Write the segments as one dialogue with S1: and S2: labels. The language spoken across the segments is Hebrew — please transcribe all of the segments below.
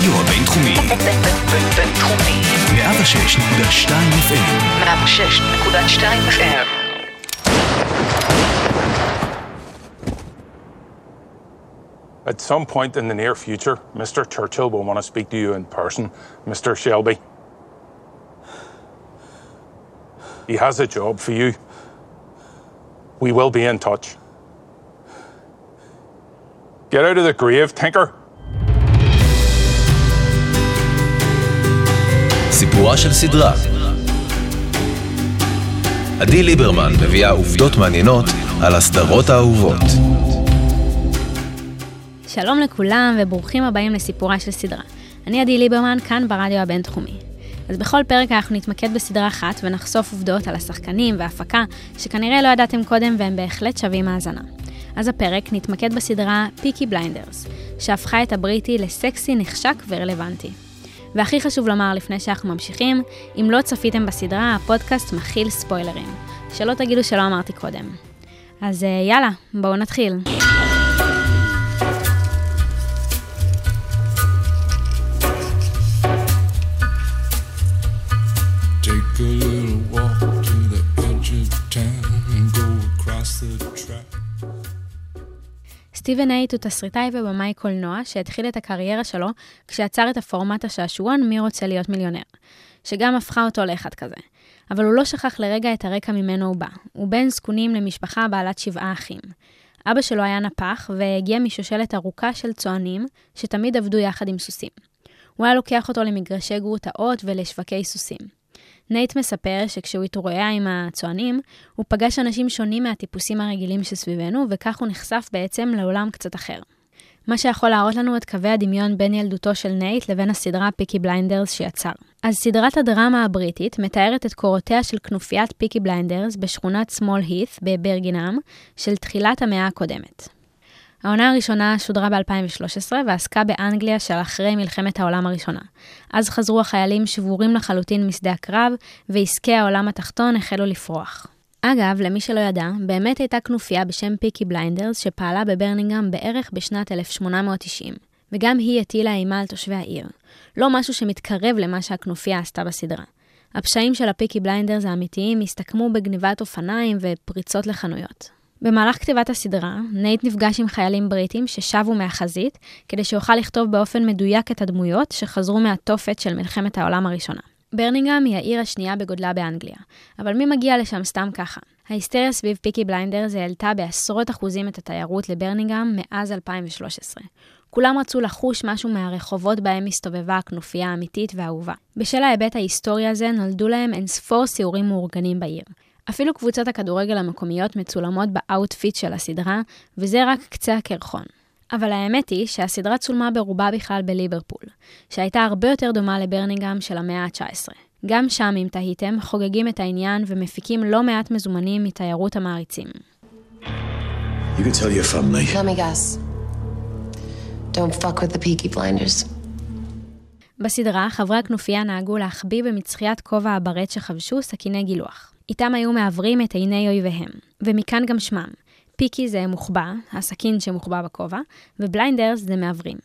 S1: הרדיו הבינתחומי.
S2: בינתחומי.
S1: 106.2 FM.
S2: 106.2 FM.
S3: At some point in the near future, Mr. Churchill will want to speak to you in person, Mr. Shelby. He has a job for you. We will be in touch. Get out of the grave, Tinker.
S4: סיפורה של סדרה. עדי ליברמן מביאה עובדות מעניינות על הסדרות האהובות.
S5: שלום לכולם וברוכים הבאים לסיפורה של סדרה. אני עדי ליברמן, כאן ברדיו הבינתחומי. אז בכל פרק אנחנו נתמקד בסדרה אחת ונחשוף עובדות על השחקנים וההפקה שכנראה לא ידעתם קודם והם בהחלט שווים האזנה. אז הפרק נתמקד בסדרה פיקי בליינדרס, שהפכה את הבריטי לסקסי, נחשק ורלוונטי. והכי חשוב לומר לפני שאנחנו ממשיכים, אם לא צפיתם בסדרה, הפודקאסט מכיל ספוילרים. שלא תגידו שלא אמרתי קודם. אז אה, יאללה, בואו נתחיל. סטיבן נייט הוא תסריטאי ובמאי קולנוע שהתחיל את הקריירה שלו כשיצר את הפורמט השעשועון מי רוצה להיות מיליונר, שגם הפכה אותו לאחד כזה. אבל הוא לא שכח לרגע את הרקע ממנו הוא בא. הוא בן זקונים למשפחה בעלת שבעה אחים. אבא שלו היה נפח והגיע משושלת ארוכה של צוענים שתמיד עבדו יחד עם סוסים. הוא היה לוקח אותו למגרשי גרוטאות ולשווקי סוסים. נייט מספר שכשהוא התרועע עם הצוענים, הוא פגש אנשים שונים מהטיפוסים הרגילים שסביבנו, וכך הוא נחשף בעצם לעולם קצת אחר. מה שיכול להראות לנו את קווי הדמיון בין ילדותו של נייט לבין הסדרה פיקי בליינדרס שיצר. אז סדרת הדרמה הבריטית מתארת את קורותיה של כנופיית פיקי בליינדרס בשכונת סמול הית' בברמינגהם של תחילת המאה הקודמת. העונה הראשונה שודרה ב-2013 ועסקה באנגליה של אחרי מלחמת העולם הראשונה. אז חזרו החיילים שבורים לחלוטין משדה הקרב, ועסקי העולם התחתון החלו לפרוח. אגב, למי שלא ידע, באמת הייתה כנופיה בשם פיקי בליינדרס שפעלה בברמינגהם בערך בשנת 1890, וגם היא הטילה אימה על תושבי העיר. לא משהו שמתקרב למה שהכנופיה עשתה בסדרה. הפשעים של הפיקי בליינדרס האמיתיים הסתכמו בגניבת אופניים ופריצות לחנויות. במהלך כתיבת הסדרה, נייט נפגש עם חיילים בריטים ששבו מהחזית, כדי שיוכל לכתוב באופן מדויק את הדמויות שחזרו מהתופת של מלחמת העולם הראשונה. ברמינגהם היא העיר השנייה בגודלה באנגליה, אבל מי מגיע לשם סתם ככה? ההיסטריה סביב פיקי בליינדרס העלתה בעשרות אחוזים את התיירות לברמינגהם מאז 2013. כולם רצו לחוש משהו מהרחובות בהם הסתובבה הכנופיה האמיתית והאהובה. בשל ההיבט ההיסטורי הזה נולדו להם אין ספור סיורים מאורגנים בעיר. אפילו קבוצות הכדורגל המקומיות מצולמות ב outfit של הסדרה, וזה רק קצה הקרחון. אבל האמת היא שהסדרה צולמה ברובה בכלל בליברפול, שהייתה הרבה יותר דומה לברנינגהם של המאה ה-19. גם שם, אם תהיתם, חוגגים את העניין ומפיקים לא מעט מזומנים מתיירות המעריצים.
S6: You can tell your family.
S7: Let me guess. Don't fuck with the peaky blinders.
S5: בסדרה, חברי הכנופיה נהגו להחביא במצחיית כובע הברט שחבשו סכיני גילוח. איתם היו מעוורים את עיני אויביהם, ומכאן גם שמם. פיקי זה מוחבא, הסכין שמוחבא בכובע, ו Blinders זה מעוורים.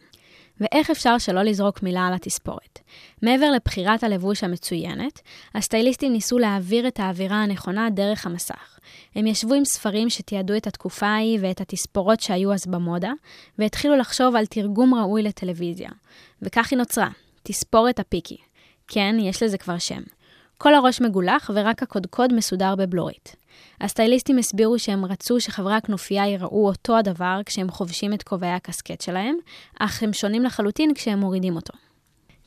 S5: ואיך אפשר שלא לזרוק מילה על התספורת? מעבר לבחירת הלבוש המצוינת, הסטייליסטים ניסו להעביר את האווירה הנכונה דרך המסך. הם ישבו עם ספרים שתיעדו את התקופה ההיא ואת התספורות שהיו אז במודה, והתחילו לחשוב על תרגום ראוי לטלוויזיה. וכך היא נוצרה, תספורת ה Peaky. כן, יש לזה כבר שם. כל הראש מגולח ורק הקודקוד מסודר בבלורית. הסטייליסטים הסבירו שהם רצו שחברי הכנופיה יראו אותו הדבר כשהם חובשים את כובעי הקסקט שלהם, אך הם שונים לחלוטין כשהם מורידים אותו.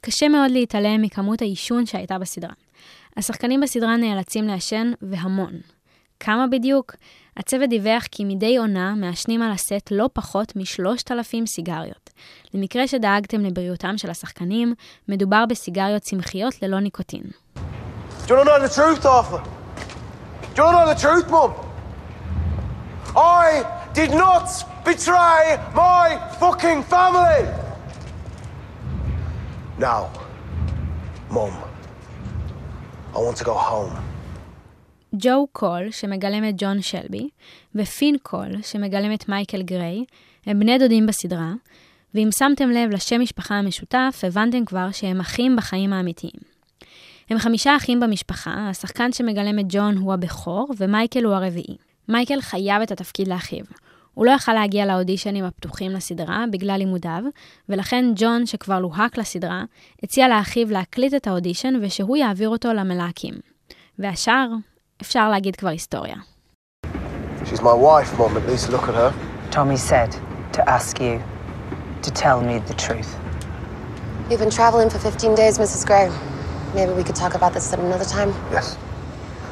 S5: קשה מאוד להתעלם מכמות העישון שהייתה בסדרה. השחקנים בסדרה נאלצים לעשן והמון. כמה בדיוק? הצוות דיווח כי מדי עונה מעשנים על הסט לא פחות מ-3,000 סיגריות. למקרה שדאגתם לבריאותם של השחקנים, מדובר בסיגריות צמחיות ללא ניקוטין.
S8: Do you want to know the truth, Arthur? Do you want to know the truth, Mum? I did not betray my fucking family! Now, Mum, I want to go home.
S5: ג'ו קול, שמגלם את ג'ון שלבי, ופין קול, שמגלם את מייקל גריי, הם בני דודים בסדרה, ואם שמתם לב לשם משפחה המשותף, הבנתם כבר שהם אחים בחיים האמיתיים. הם חמישה אחים במשפחה, השחקן שמגלם את ג'ון הוא הבכור, ומייקל הוא הרביעי. מייקל חייב את התפקיד לאחיו. הוא לא יכל להגיע לאודישנים הפתוחים לסדרה בגלל לימודיו, ולכן ג'ון, שכבר לוהק לסדרה, הציע לאחיו להקליט את האודישן ושהוא יעביר אותו למלהקים. והשאר, אפשר להגיד כבר היסטוריה.
S8: She's my wife, Mum. At least look at her.
S2: Tommy said to ask you to tell me the truth.
S7: We've been traveling for 15 days, Mrs. Gray. Maybe we could talk about this at another time.
S8: Yes.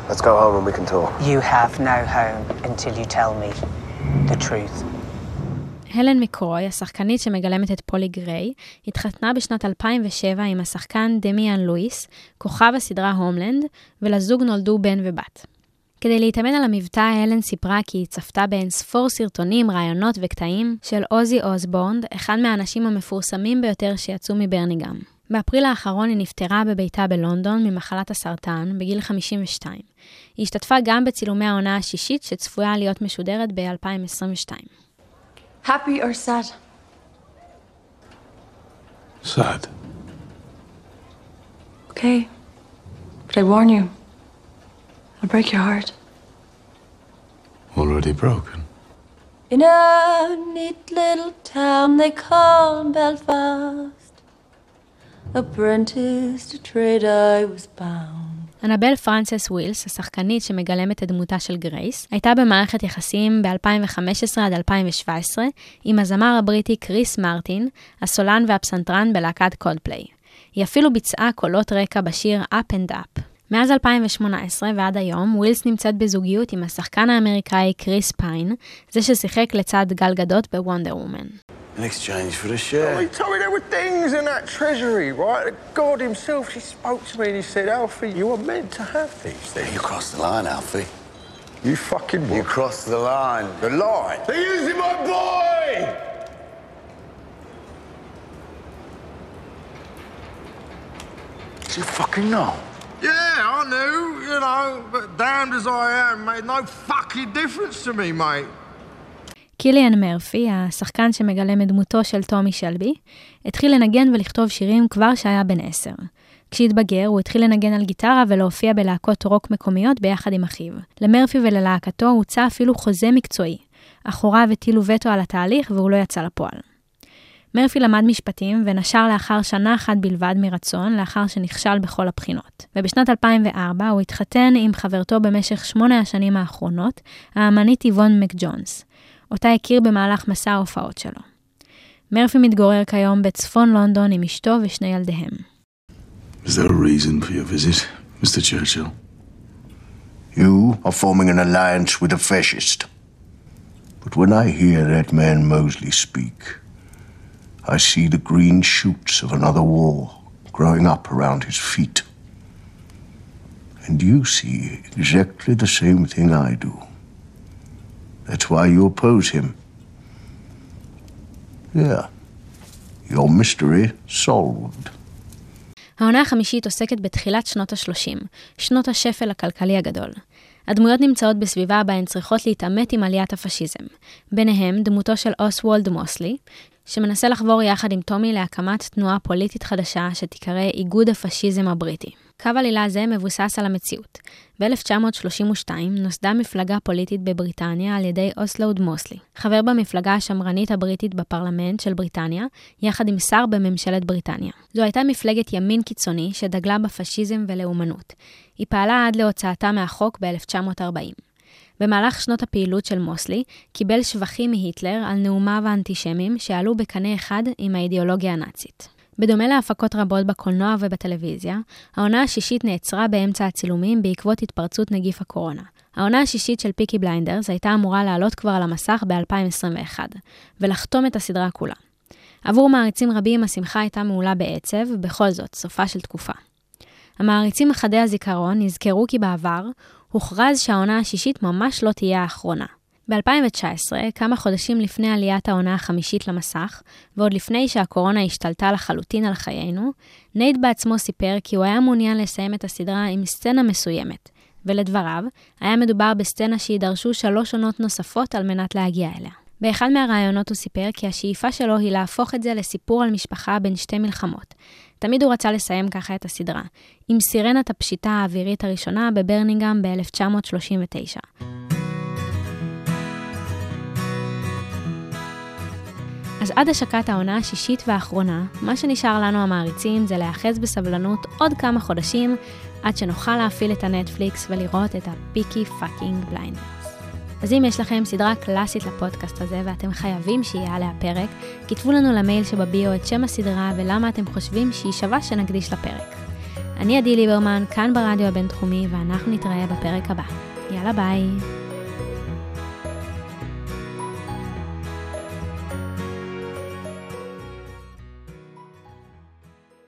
S8: Let's go home and we can talk.
S2: You have no home until you tell me the truth.
S5: הלן מקרוי, השחקנית שמגלמת את פולי גריי, התחתנה בשנת 2007 עם השחקן דמיאן לואיס, כוכב הסדרה הומלנד, ולזוג נולדו בן ובת. כדי להתאמן על המבטא, הלן סיפרה כי היא צפתה באין ספור סרטונים, רעיונות וקטעים של עוזי אוסבורנד, אחד מהאנשים המפורסמים ביותר שיצאו מברניגם. באפריל האחרון היא נפטרה בביתה בלונדון ממחלת הסרטן בגיל 52. היא השתתפה גם בצילומי העונה השישית שצפויה להיות משודרת ב-2022.
S9: Happy or sad?
S6: Sad.
S9: Okay. But I warn you, I'll break your heart.
S6: Already broken.
S9: In a neat little town they call Belfast, apprentice to trade I was bound.
S5: אנבל פרנסס ווילס, השחקנית שמגלמת את דמותה של גרייס, הייתה במערכת יחסים ב-2015 עד 2017 עם הזמר הבריטי קריס מרטין, הסולן והפסנתרן בלהקת קולדפליי. היא אפילו ביצעה קולות רקע בשיר Up and Up. מאז 2018 ועד היום, ווילס נמצאת בזוגיות עם השחקן האמריקאי קריס פיין, זה ששיחק לצד גל גדות בוונדר וומן.
S6: In exchange for a share.
S8: He told me there were things in that treasury, right? God himself, he spoke to me and he said, Alfie, you were meant to have these things.
S6: You crossed the line, Alfie.
S8: You fucking
S6: You crossed the line.
S8: The line. They're using my boy!
S6: Did you fucking know?
S8: Yeah, I knew, you know, but damned as I am, made no fucking difference to me, mate.
S5: קיליאן מרפי, השחקן שמגלם את דמותו של טומי שלבי, התחיל לנגן ולכתוב שירים כבר שהיה בן עשר. כשהתבגר, הוא התחיל לנגן על גיטרה ולהופיע בלהקות רוק מקומיות ביחד עם אחיו. למרפי וללהקתו הוצע אפילו חוזה מקצועי, אך הוריו הטילו וטו על התהליך והוא לא יצא לפועל. מרפי למד משפטים ונשר לאחר שנה אחת בלבד מרצון, לאחר שנכשל בכל הבחינות. ובשנת 2004 הוא התחתן עם חברתו במשך שמונה השנים האחרונות, האמנית איבון מקג'ונס, אותה הכיר במהלך מסע ההופעות שלו. מרפי מתגורר כיום בצפון לונדון עם אשתו ושני ילדיהם.
S6: Is there a reason for your visit, Mr. Churchill?
S10: You are forming an alliance with a fascist. But when I hear that man Mosley speak, I see the green shoots of another war growing up around his feet. And you see exactly the same thing I do. That's why you oppose him. Yeah. Your mystery solved.
S5: העונה החמישית עוסקת בתחילת שנות ה-30, שנות השפל הכלכלי הגדול. הדמויות נמצאות בסביבה בה הן צריכות להתעמת עם עליית הפשיזם. ביניהם דמותו של אוסוולד מוסלי, שמנסה לחבור יחד עם טומי להקמת תנועה פוליטית חדשה שתיקרא איגוד הפשיזם הבריטי. קו עלילה זה מבוסס על המציאות. ב-1932 נוסדה מפלגה פוליטית בבריטניה על ידי אוסלוד מוסלי, חבר במפלגה השמרנית הבריטית בפרלמנט של בריטניה, יחד עם שר בממשלת בריטניה. זו הייתה מפלגת ימין קיצוני שדגלה בפשיזם ולאומנות. היא פעלה עד להוצאתה מהחוק ב-1940. במהלך שנות הפעילות של מוסלי, קיבל שבחים מהיטלר על נאומיו האנטישמיים שעלו בקנה אחד עם האידיאולוגיה הנאצית. בדומה להפקות רבות בקולנוע ובטלוויזיה, העונה השישית נעצרה באמצע הצילומים בעקבות התפרצות נגיף הקורונה. העונה השישית של פיקי בליינדרס הייתה אמורה לעלות כבר על המסך ב-2021, ולחתום את הסדרה כולה. עבור מעריצים רבים השמחה הייתה מהולה בעצב, בכל זאת, סופה של תקופה. המעריצים חדי הזיכרון נזכרו כי בעבר הוכרז שהעונה השישית ממש לא תהיה האחרונה. ב-2019, כמה חודשים לפני עליית העונה החמישית למסך, ועוד לפני שהקורונה השתלטה לחלוטין על חיינו, נייט בעצמו סיפר כי הוא היה מעוניין לסיים את הסדרה עם סצנה מסוימת, ולדבריו, היה מדובר בסצנה שיידרשו שלוש עונות נוספות על מנת להגיע אליה. באחד מהראיונות הוא סיפר כי השאיפה שלו היא להפוך את זה לסיפור על משפחה בין שתי מלחמות. תמיד הוא רצה לסיים ככה את הסדרה, עם סירנת הפשיטה האווירית הראשונה בבירמינגהם ב-1939. אז עד השקת העונה השישית והאחרונה, מה שנשאר לנו המעריצים זה להיאחז בסבלנות עוד כמה חודשים, עד שנוכל להפעיל את הנטפליקס ולראות את ה Peaky fucking Blinders. אז אם יש לכם סדרה קלאסית לפודקאסט הזה ואתם חייבים שיהיה עליה פרק, כתבו לנו למייל שבביו את שם הסדרה ולמה אתם חושבים שהיא שווה שנקדיש לפרק. אני עדי ליברמן, כאן ברדיו הבינתחומי, ואנחנו נתראה בפרק הבא. יאללה ביי.